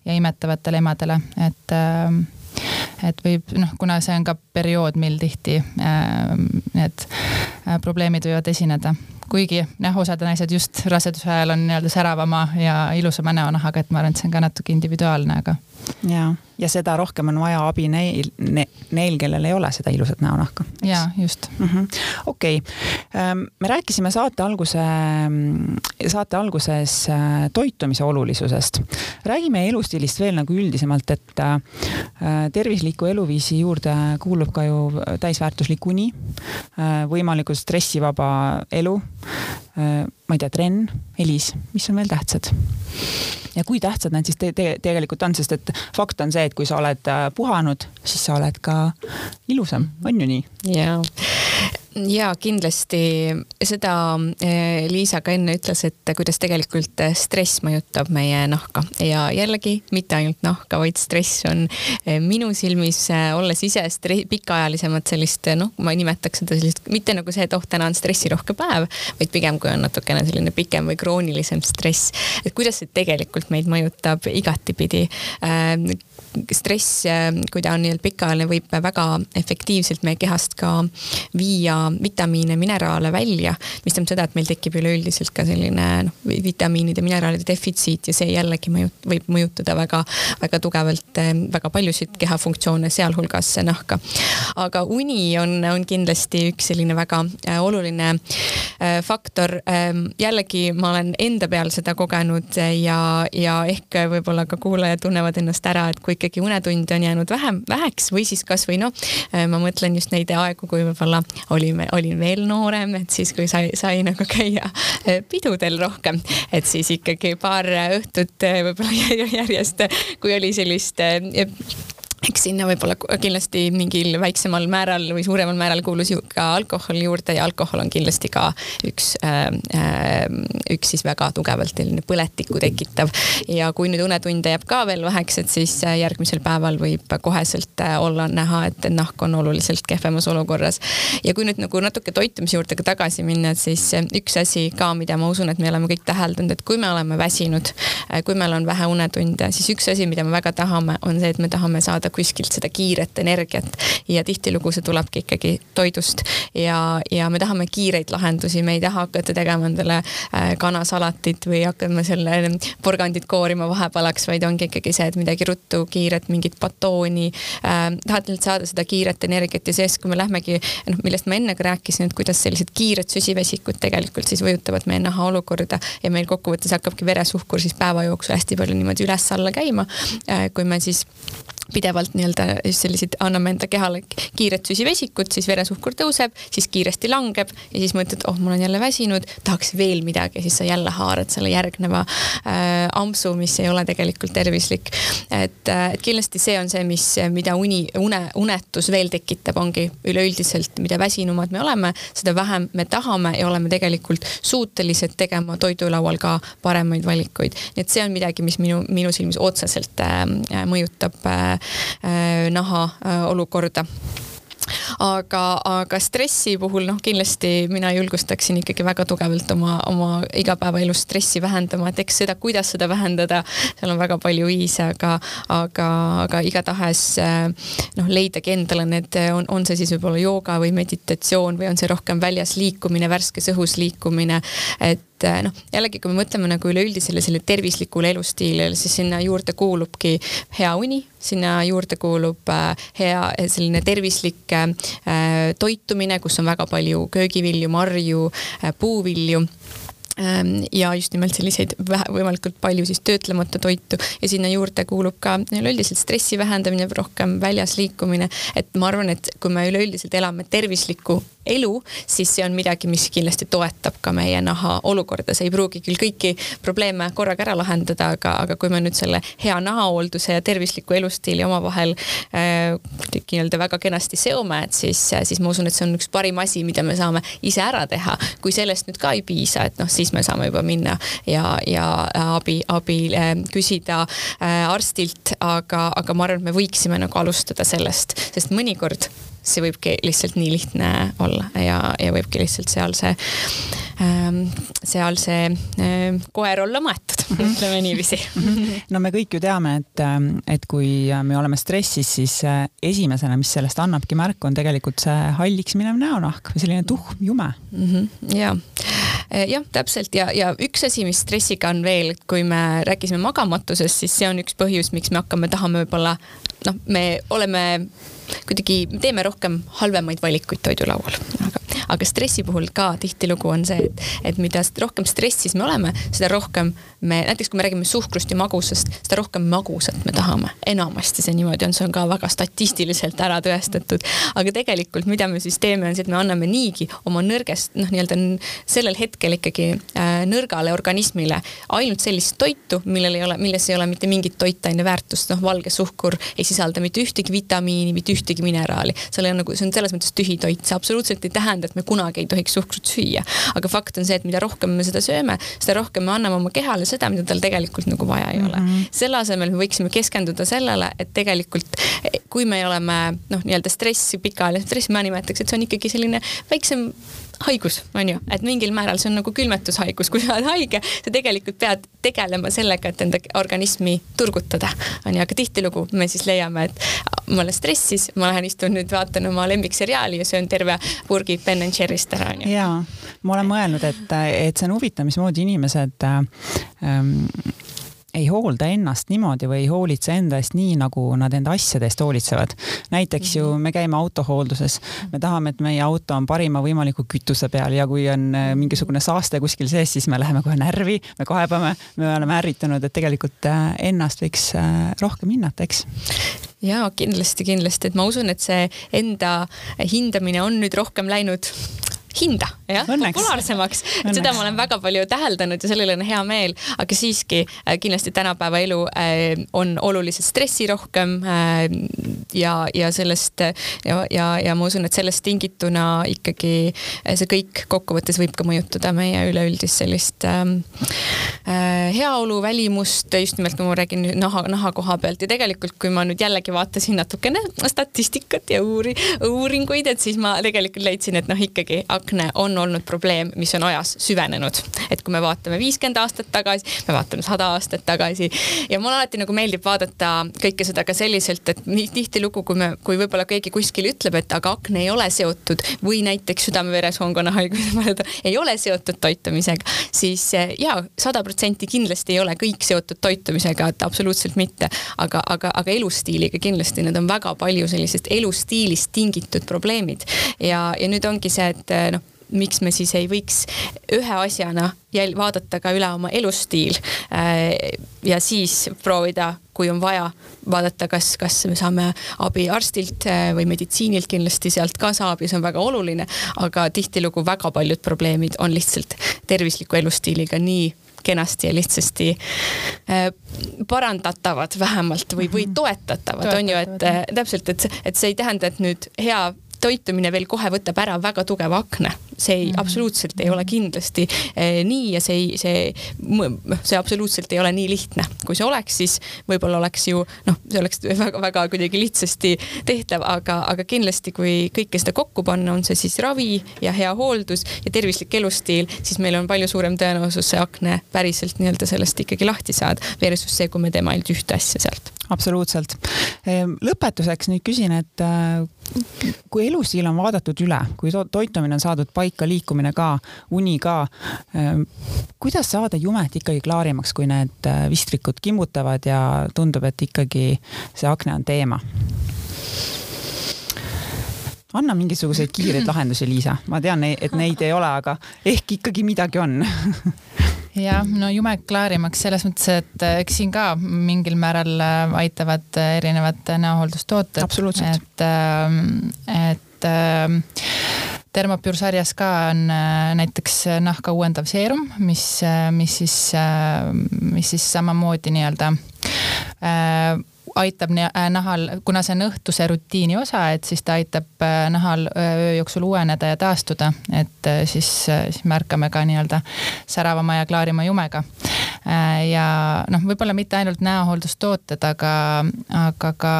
ja imetavatele emadele, et et võib noh, kuna see on ka periood, mil tihti äh, need äh, probleemid võivad esineda kuigi jah, osad naised just raseduse ajal on nii-öelda säravama ja ilusama näonahaga, et ma arvan, et see on ka natuke individuaalne, aga. Ja, ja seda rohkem on vaja abi neil ne,, neil, kellel ei ole seda ilusat näonahka. ja just mm -hmm.. okei okay., ähm, me rääkisime saate alguse, saate alguses äh, toitumise olulisusest. räägime elustiilist veel nagu üldisemalt, et äh, tervisliku eluviisi juurde kuulub ka ju täisväärtuslik uni, äh, võimalikult stressivaba elu ma ei tea, trenn, helis, mis on veel tähtsad? Ja kui tähtsad need siis te te tegelikult on, sest et fakt on see, et kui sa oled äh, puhanud, siis sa oled ka ilusam, on ju nii? jaa ja kindlasti. Seda eh, Liisa ka enne ütles, et kuidas tegelikult eh, stress mõjutab meie nahka. Ja jällegi mitte ainult nahka, vaid stress on eh, minu silmis, olles ise pikaajalisemat sellist, noh, ma nimetaks seda sellist, mitte nagu see, et oh, täna on stressirohke päev, vaid pigem kui on natukene selline pikem või kroonilisem stress, et kuidas see tegelikult meid mõjutab igatipidi stress, kui ta on nii-öelda pikaajaline, võib väga efektiivselt meie kehast ka viia vitamiine, mineraale välja, mis tähendab seda, et meil tekib üleüldiselt ka selline noh, vitamiinide, mineraalide defitsiit ja see jällegi mõju, võib mõjutada väga, väga tugevalt väga paljusid kehafunktsioone, sealhulgas nahka. aga uni on, on kindlasti üks selline väga äh, oluline äh, faktor. Ähm, jällegi ma olen enda peal seda kogenud ja, ja ehk võib-olla ka kuulajad tunnevad ennast ära, et kui ikka ikkagi unetunde on jäänud vähem, väheks või siis kasvõi noh, äh, ma mõtlen just neid aegu, kui võib-olla olime, olin veel noorem, et siis kui sai, sai nagu käia äh, pidudel rohkem, et siis ikkagi paar õhtut äh, võib-olla [LAUGHS] järjest, kui oli sellist eks sinna võib-olla kindlasti mingil väiksemal määral või suuremal määral kuulus ju ka alkohol juurde ja alkohol on kindlasti ka üks äh,, äh üks siis väga tugevalt selline põletikku tekitav. ja kui nüüd unetunde jääb ka veel väheks, et siis äh, järgmisel päeval võib koheselt äh, olla näha, et nahk on oluliselt kehvemas olukorras. ja kui nüüd nagu natuke toitumise juurde ka tagasi minna, et siis üks asi ka, mida ma usun, et me oleme kõik täheldanud, et kui me oleme väsinud, kui meil on vähe unetunde, siis üks asi, mida me väga tahame, on see, et me tahame saada kuskilt seda kiiret energiat ja tihtilugu see tulebki ikkagi toidust ja, ja me tahame kiireid lahendusi, me ei taha hakata tegema endale äh, kanasalatit või hakkama selle porgandit koorima vahepalaks, vaid ongi ikkagi see, et midagi ruttu, kiiret, mingit batooni äh,. tahad lihtsalt saada seda kiiret energiat ja seest, kui me lähmegi, noh, millest ma enne ka rääkisin, et kuidas sellised kiired süsivesikud tegelikult siis mõjutavad meie naha olukorda ja meil kokkuvõttes hakkabki veresuhkur siis päeva jooksul hästi palju niimoodi üles-alla käima äh,. kui me siis pidevalt nii-öelda selliseid, anname enda kehale kiiret süsivesikut, siis veresuhkur tõuseb, siis kiiresti langeb ja siis mõtled, oh, ma olen jälle väsinud, tahaks veel midagi, siis sa jälle haarad selle järgneva äh, ampsu, mis ei ole tegelikult tervislik. et äh,, et kindlasti see on see, mis, mida uni, une, unetus veel tekitab, ongi üleüldiselt, mida väsinumad me oleme, seda vähem me tahame ja oleme tegelikult suutelised tegema toidulaual ka paremaid valikuid. nii et see on midagi, mis minu, minu silmis otseselt äh, mõjutab Äh, naha äh, olukorda. Aga, aga stressi puhul noh, kindlasti mina julgustaksin ikkagi väga tugevalt oma, oma igapäevaelus stressi vähendama, et eks seda, kuidas seda vähendada, seal on väga palju viise, aga, aga, aga igatahes äh, noh, leidagi endale need, on, on see siis võib-olla jooga või meditatsioon või on see rohkem väljas liikumine, värskes õhus liikumine, et et äh, noh, jällegi, kui me mõtleme nagu üleüldisele selle tervislikule elustiilile, siis sinna juurde kuulubki hea uni, sinna juurde kuulub äh, hea selline tervislik äh, toitumine, kus on väga palju köögivilju, marju, puuvilju ja just nimelt selliseid vähe, võimalikult palju siis töötlemata toitu ja sinna juurde kuulub ka üleüldiselt stressi vähendamine, rohkem väljas liikumine. et ma arvan, et kui me üleüldiselt elame tervislikku elu, siis see on midagi, mis kindlasti toetab ka meie naha olukorda, see ei pruugi küll kõiki probleeme korraga ära lahendada, aga, aga kui me nüüd selle hea nahahoolduse ja tervisliku elustiili omavahel äh, nii-öelda väga kenasti seome, et siis, siis ma usun, et see on üks parim asi, mida me saame ise ära teha. kui sellest nüüd ka ei piisa, et noh, siis siis me saame juba minna ja, ja abi, abi küsida arstilt, aga, aga ma arvan, et me võiksime nagu alustada sellest, sest mõnikord see võibki lihtsalt nii lihtne olla ja, ja võibki lihtsalt seal see seal see äh, koer olla maetud mm, [LAUGHS] -hmm. ütleme niiviisi [LAUGHS] no me kõik ju teame, et, ähm, et kui me oleme stressis, siis äh, esimesena, mis sellest annabki märku, on tegelikult see halliks minev näonahk või selline tuhm jume mm. -hmm. ja äh, jah, täpselt ja, ja üks asi, mis stressiga on veel, kui me rääkisime magamatusest, siis see on üks põhjus, miks me hakkame, tahame võib-olla noh, me oleme kuidagi teeme rohkem halvemaid valikuid toidulaual. aga, aga stressi puhul ka tihtilugu on see, et, et mida rohkem stressis me oleme, seda rohkem me, näiteks kui me räägime suhkrust ja magusast, seda rohkem magusat me tahame. enamasti see niimoodi on, see on ka väga statistiliselt ära tõestatud. aga tegelikult, mida me siis teeme, on see, et me anname niigi oma nõrgest, noh, nii-öelda sellel hetkel ikkagi äh, nõrgale organismile ainult sellist toitu, millel ei ole, milles ei ole mitte mingit toitaine väärtust, noh, valge suhkur ei sisalda mitte ühtegi vitamiini, mitte ühtegi mineraali. seal on nagu, see on selles mõttes tühi toit, see absoluutselt ei tähenda, et me kunagi ei tohiks suhkrut süüa. aga fakt on see, et mida rohkem me seda sööme, seda rohkem me anname oma kehale seda, mida tal tegelikult nagu vaja ei ole mm. -hmm. selle asemel me võiksime keskenduda sellele, et tegelikult kui me oleme noh, nii-öelda stressi, pikaajalist stressi, ma nimetaks, et see on ikkagi selline väiksem haigus, on ju, et mingil määral see on nagu külmetushaigus, kui sa oled haige, sa tegelikult pead tegelema sellega, et enda organismi turgutada, on ju, aga tihtilugu me siis leiame, et ma olen stressis, ma lähen istun nüüd vaatan oma lemmikseriaali ja söön terve purgi Ben and Jerry'st ära, on ju. jaa, ma olen mõelnud, et, et see on huvitav, mismoodi inimesed ähm, ei hoolda ennast niimoodi või ei hoolitse enda eest nii, nagu nad enda asjade eest hoolitsevad. näiteks ju mhm. me käime autohoolduses, me tahame, et meie auto on parima võimaliku kütuse peal ja kui on äh, mingisugune saaste kuskil sees, siis me läheme kohe närvi, me kaebame, me oleme ärritunud, et tegelikult äh, ennast võiks äh, rohkem hinnata, eks. Ja kindlasti, kindlasti, et ma usun, et see enda hindamine on nüüd rohkem läinud hinda, jah, populaarsemaks. seda ma olen väga palju täheldanud ja sellele on hea meel, aga siiski äh, kindlasti tänapäeva elu äh, on oluliselt stressirohkem äh, ja, ja sellest ja, ja, ja ma usun, et sellest tingituna ikkagi see kõik kokkuvõttes võib ka mõjutada meie üleüldist sellist ähm, heaolu, välimust, just nimelt kui ma räägin naha, naha koha pealt. Ja tegelikult, kui ma nüüd jällegi vaatasin natukene statistikat ja uuri, uuringuid, et siis ma tegelikult leidsin, et noh, ikkagi akne on olnud probleem, mis on ajas süvenenud. et kui me vaatame viiskümmend aastat tagasi, me vaatame sada aastat tagasi. Ja mulle alati nagu meeldib vaadata kõike seda ka selliselt, et tihtilugu, kui me, kui võib-olla keegi kuskil ütleb, et aga akne ei ole seotud või näiteks südame-veresoonkonna haigused ei ole seotud toitumisega, siis eh, jaa, sada protsenti kindlasti ei ole kõik seotud toitumisega, et absoluutselt mitte, aga, aga, aga elustiiliga kindlasti need on väga palju sellisest elustiilist tingitud probleemid. Ja, ja nüüd ongi see, et eh, noh miks me siis ei võiks ühe asjana jäl-, vaadata ka üle oma elustiil äh, ja siis proovida, kui on vaja, vaadata, kas, kas me saame abi arstilt äh, või meditsiinilt kindlasti sealt ka saab ja see on väga oluline, aga tihtilugu väga paljud probleemid on lihtsalt tervisliku elustiiliga nii kenasti ja lihtsasti äh, parandatavad vähemalt või, või mhm. toetatavad, on ju, et täpselt, et, et see ei tähenda, et nüüd hea toitumine veel kohe võtab ära väga tugeva akna. see ei mm, -hmm. absoluutselt ei ole kindlasti eh, nii ja see ei, see, noh, see absoluutselt ei ole nii lihtne. kui see oleks, siis võib-olla oleks ju noh, see oleks [LAUGHS] väga-väga kuidagi lihtsasti tehtav, aga, aga kindlasti, kui kõike seda kokku panna, on see siis ravi ja hea hooldus ja tervislik elustiil, siis meil on palju suurem tõenäosus see akne päriselt nii-öelda sellest ikkagi lahti saada, versus see, kui me teeme ainult ühte asja sealt absoluutselt. Ehm, lõpetuseks nüüd küsin, et äh, kui elustiil on vaadatud üle, kui to toitumine on saadud paika, liikumine ka, uni ka, ehm, kuidas saada jumet ikkagi klaarimaks, kui need äh, vistrikud kimbutavad ja tundub, et ikkagi see akne on teema? anna mingisuguseid kiireid [LAUGHS] lahendusi, Liisa, ma tean, et neid ei ole, aga ehk ikkagi midagi on [LAUGHS] jah, no jume klaarimaks selles mõttes, et äh, eks siin ka mingil määral äh, aitavad äh, erinevad näohooldustooted. et, ähm, et ähm, Thermopure sarjas ka on näiteks nahka uuendav seerum, mis, mis siis, mis siis samamoodi nii-öelda aitab nahal, kuna see on õhtuse rutiini osa, et siis ta aitab nahal öö jooksul uueneda ja taastuda, et siis, siis me ärkame ka nii-öelda säravama ja klaarima jumega. ja noh, võib-olla mitte ainult näohooldustooted, aga, aga ka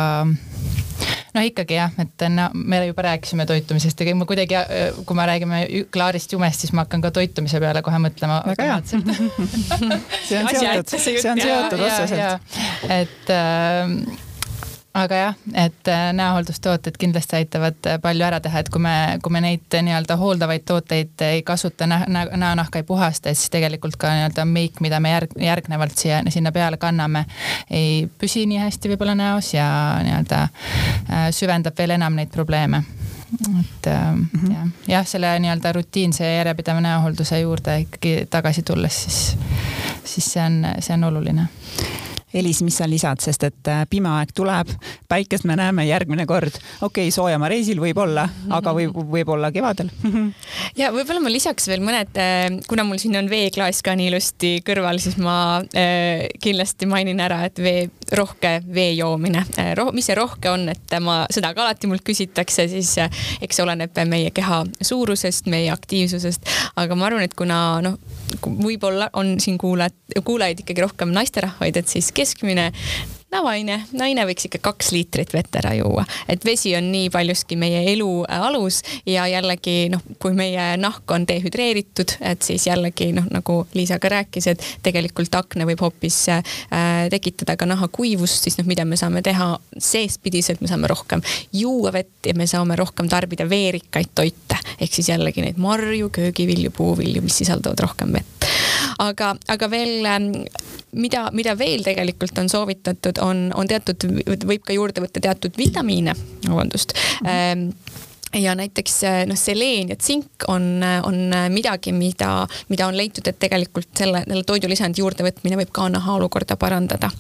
no ikkagi jah, et no, me juba rääkisime toitumisest, ega ma kuidagi, kui me räägime klaarist jumest, siis ma hakkan ka toitumise peale kohe mõtlema. väga hea [LAUGHS] see on seotud, see on seotud otseselt. et äh, aga jah, et äh, näohooldustooted kindlasti aitavad äh, palju ära teha, et kui me, kui me neid äh, nii-öelda hooldavaid tooteid ei kasuta, näonahka ei puhasta, siis tegelikult ka nii-öelda meik, mida me järg, järgnevalt siia, sinna peale kanname, ei püsi nii hästi võib-olla näos ja nii-öelda süvendab veel enam neid probleeme et mm -hmm. jah, jah, selle nii-öelda rutiinse ja järjepideva näohoolduse juurde ikkagi tagasi tulles, siis, siis see on, see on oluline Elis, mis sa lisad, sest et äh, pime aeg tuleb, päikest me näeme järgmine kord. okei okay,, soojamaa reisil võib-olla, aga võib, võib-olla kevadel. [LAUGHS] Ja võib-olla ma lisaks veel mõned, äh, kuna mul siin on veeklaas ka nii ilusti kõrval, siis ma äh, kindlasti mainin ära, et vee, rohke vee joomine. Mis see rohke on, et ma, seda ka alati mult küsitakse, siis eks oleneb meie keha suurusest, meie aktiivsusest, aga ma arvan, et kuna noh, võib-olla on siin kuulajad, kuulajaid ikkagi rohkem naisterahvaid, et siis keskmine tavaline naine võiks ikka kaks liitrit vett ära juua, et vesi on nii paljuski meie elu äh, alus ja jällegi noh, kui meie nahk on dehüdreeritud, et siis jällegi noh, nagu Liisa ka rääkis, et tegelikult akne võib hoopis äh, tekitada ka nahakuivust, siis noh, mida me saame teha seestpidiselt, me saame rohkem juua vett ja me saame rohkem tarbida veerikaid toite. Ehk siis jällegi neid marju, köögivilju, puuvilju, mis sisaldavad rohkem vett. aga, aga veel ähm, mida, mida veel tegelikult on soovitatud, on, on teatud, võib ka juurde võtta teatud vitamiine, vabandust mm. -hmm ja näiteks noh, seleen ja tsink on, on midagi, mida, mida on leitud, et tegelikult selle, selle toidulisandi juurdevõtmine võib ka naha olukorda parandada.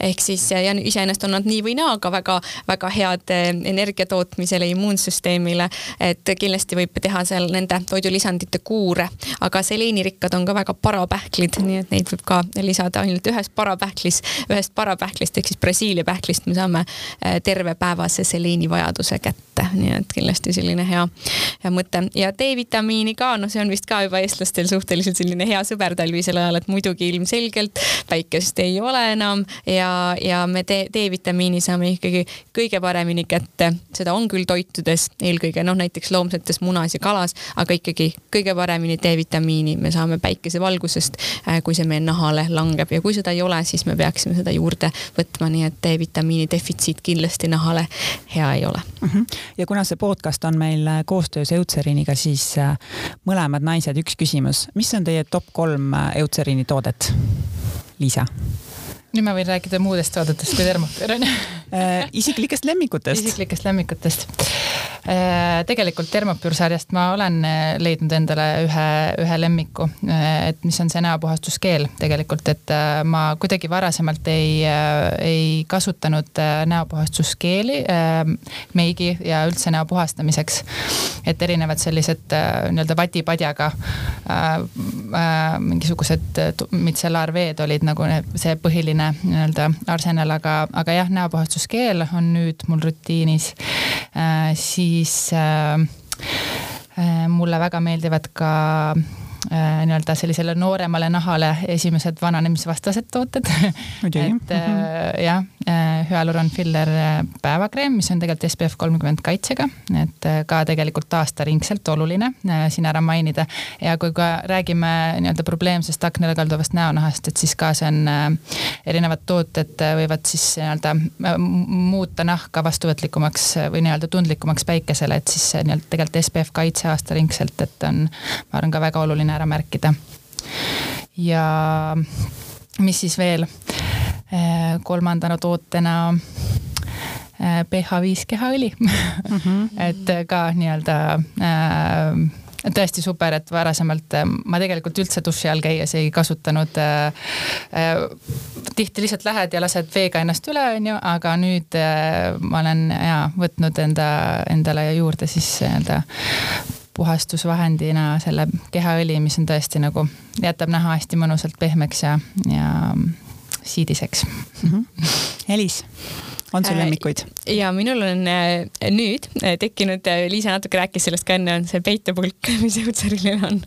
ehk siis ja iseenesest on nad nii või naa, aga väga-väga head eh, energia tootmisele, immuunsüsteemile. et kindlasti võib teha seal nende toidulisandite kuure, aga seleenirikkad on ka väga parapähklid, nii et neid võib ka lisada ainult ühes parapähklis, ühest parapähklist ehk siis Brasiilia pähklist me saame eh, tervepäevase seleenivajaduse kätte, nii et kindlasti selline hea, hea mõte ja D-vitamiini ka, noh, see on vist ka juba eestlastel suhteliselt selline hea sõber talvisel ajal, et muidugi ilmselgelt päikest ei ole enam ja, ja me D-vitamiini saame ikkagi kõige paremini kätte, seda on küll toitudes, eelkõige noh, näiteks loomsetes munas ja kalas, aga ikkagi kõige paremini D-vitamiini me saame päikesevalgusest, äh, kui see meie nahale langeb ja kui seda ei ole, siis me peaksime seda juurde võtma, nii et D-vitamiini defitsiit kindlasti nahale hea ei ole mm. -hmm. ja kuna see podcast on meil äh, koostöös Eutseriniga, siis äh, mõlemad naised, üks küsimus, mis on teie top kolm äh, Eutserini toodet? Liisa nüüd ma võin rääkida muudest toodetest kui termopüür onju isiklikest lemmikutest. isiklikest lemmikutest. Tegelikult termopüür sarjast ma olen leidnud endale ühe, ühe lemmiku, et mis on see näopuhastuskeel tegelikult, et ma kuidagi varasemalt ei, ei kasutanud näopuhastuskeeli meigi ja üldse näo puhastamiseks. et erinevad sellised nii-öelda vatipadjaga mingisugused mitsellaarveed olid nagu see põhiline nii-öelda arsenal, aga, aga jah, näopuhastuskeel on nüüd mul rutiinis äh,. Siis äh, äh, mulle väga meeldivad ka Äh, nii-öelda sellisele nooremale nahale esimesed vananemisvastased tooted et -hmm. jah, äh, hüaluron filler päevakreem, mis on tegelikult SPF kolmkümmend kaitsega, et ka tegelikult aastaringselt oluline siin ära mainida. ja kui ka räägime nii-öelda probleemsest aknale kalduvast näonahast, et siis ka see on, erinevad tooted võivad siis nii-öelda muuta nahka vastuvõtlikumaks või nii-öelda tundlikumaks päikesele, et siis nii-öelda tegelikult SPF kaitse aastaringselt, et on, ma arvan, ka väga oluline ära märkida. ja mis siis veel? Äh, kolmandana tootena pH5 äh, kehaõli mm. -hmm. [LAUGHS] et ka nii-öelda äh, tõesti super, et varasemalt ma tegelikult üldse duši all käies ei kasutanud äh,. tihti lihtsalt lähed ja lased veega ennast üle, onju, aga nüüd äh, ma olen ja võtnud enda, endale juurde siis nii-öelda puhastusvahendina selle kehaõli, mis on tõesti nagu, jätab naha hästi mõnusalt pehmeks ja, ja siidiseks mm. -hmm. Elis, on sul lemmikuid? ja minul on nüüd tekkinud, Liisa natuke rääkis sellest ka enne, on see peitepulk, [LAUGHS] mis Eutsaril on.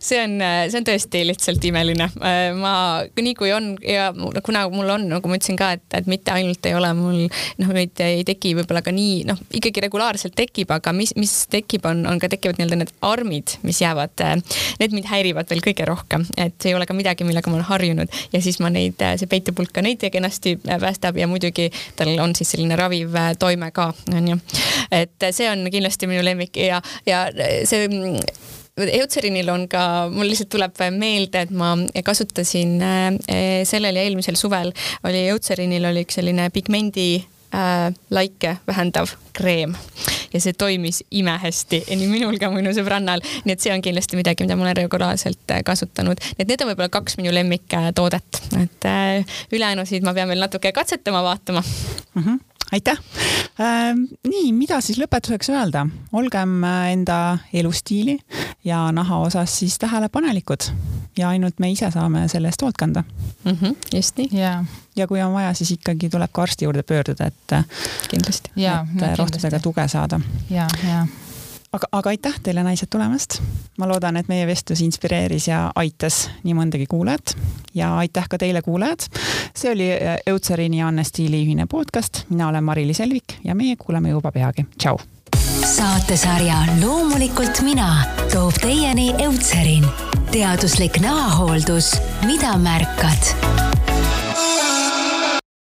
see on, see on tõesti lihtsalt imeline. ma, nii kui on ja kuna mul on, nagu ma ütlesin ka, et, et mitte ainult ei ole mul noh, neid ei teki võib-olla ka nii noh, ikkagi regulaarselt tekib, aga mis, mis tekib, on, on ka tekivad nii-öelda need armid, mis jäävad, need mind häirivad veel kõige rohkem, et see ei ole ka midagi, millega ma olen harjunud ja siis ma neid, see peitepulk ka neid kenasti päästab ja muidugi tal on siis selline raviv toime ka, onju. et see on kindlasti minu lemmik ja, ja see Eutserinil on ka, mul lihtsalt tuleb meelde, et ma kasutasin sellel ja eelmisel suvel oli Eutserinil oli üks selline pigmendi äh, laike vähendav kreem ja see toimis imehästi nii minul kui minu sõbrannal. nii et see on kindlasti midagi, mida ma olen regulaarselt äh, kasutanud. et need on võib-olla kaks minu lemmiktoodet, et äh, ülejäänusid ma pean veel natuke katsetama, vaatama mm. -hmm aitäh äh,. nii, mida siis lõpetuseks öelda, olgem äh, enda elustiili ja naha osas siis tähelepanelikud ja ainult me ise saame selle eest hoolt kanda mm. -hmm, just nii. ja, ja kui on vaja, siis ikkagi tuleb ka arsti juurde pöörduda, et. kindlasti. et rohtudega tuge saada. ja, ja aga, aga aitäh teile, naised, tulemast. ma loodan, et meie vestlus inspireeris ja aitas nii mõndagi kuulajat ja aitäh ka teile, kuulajad. see oli äh, Eutserini ja Anne Stiili ühine podcast. mina olen Mari-Liis Elvik ja meie kuuleme juba peagi. tšau. saatesarja Loomulikult mina toob teieni Eutserin, teaduslik näohooldus, mida märkad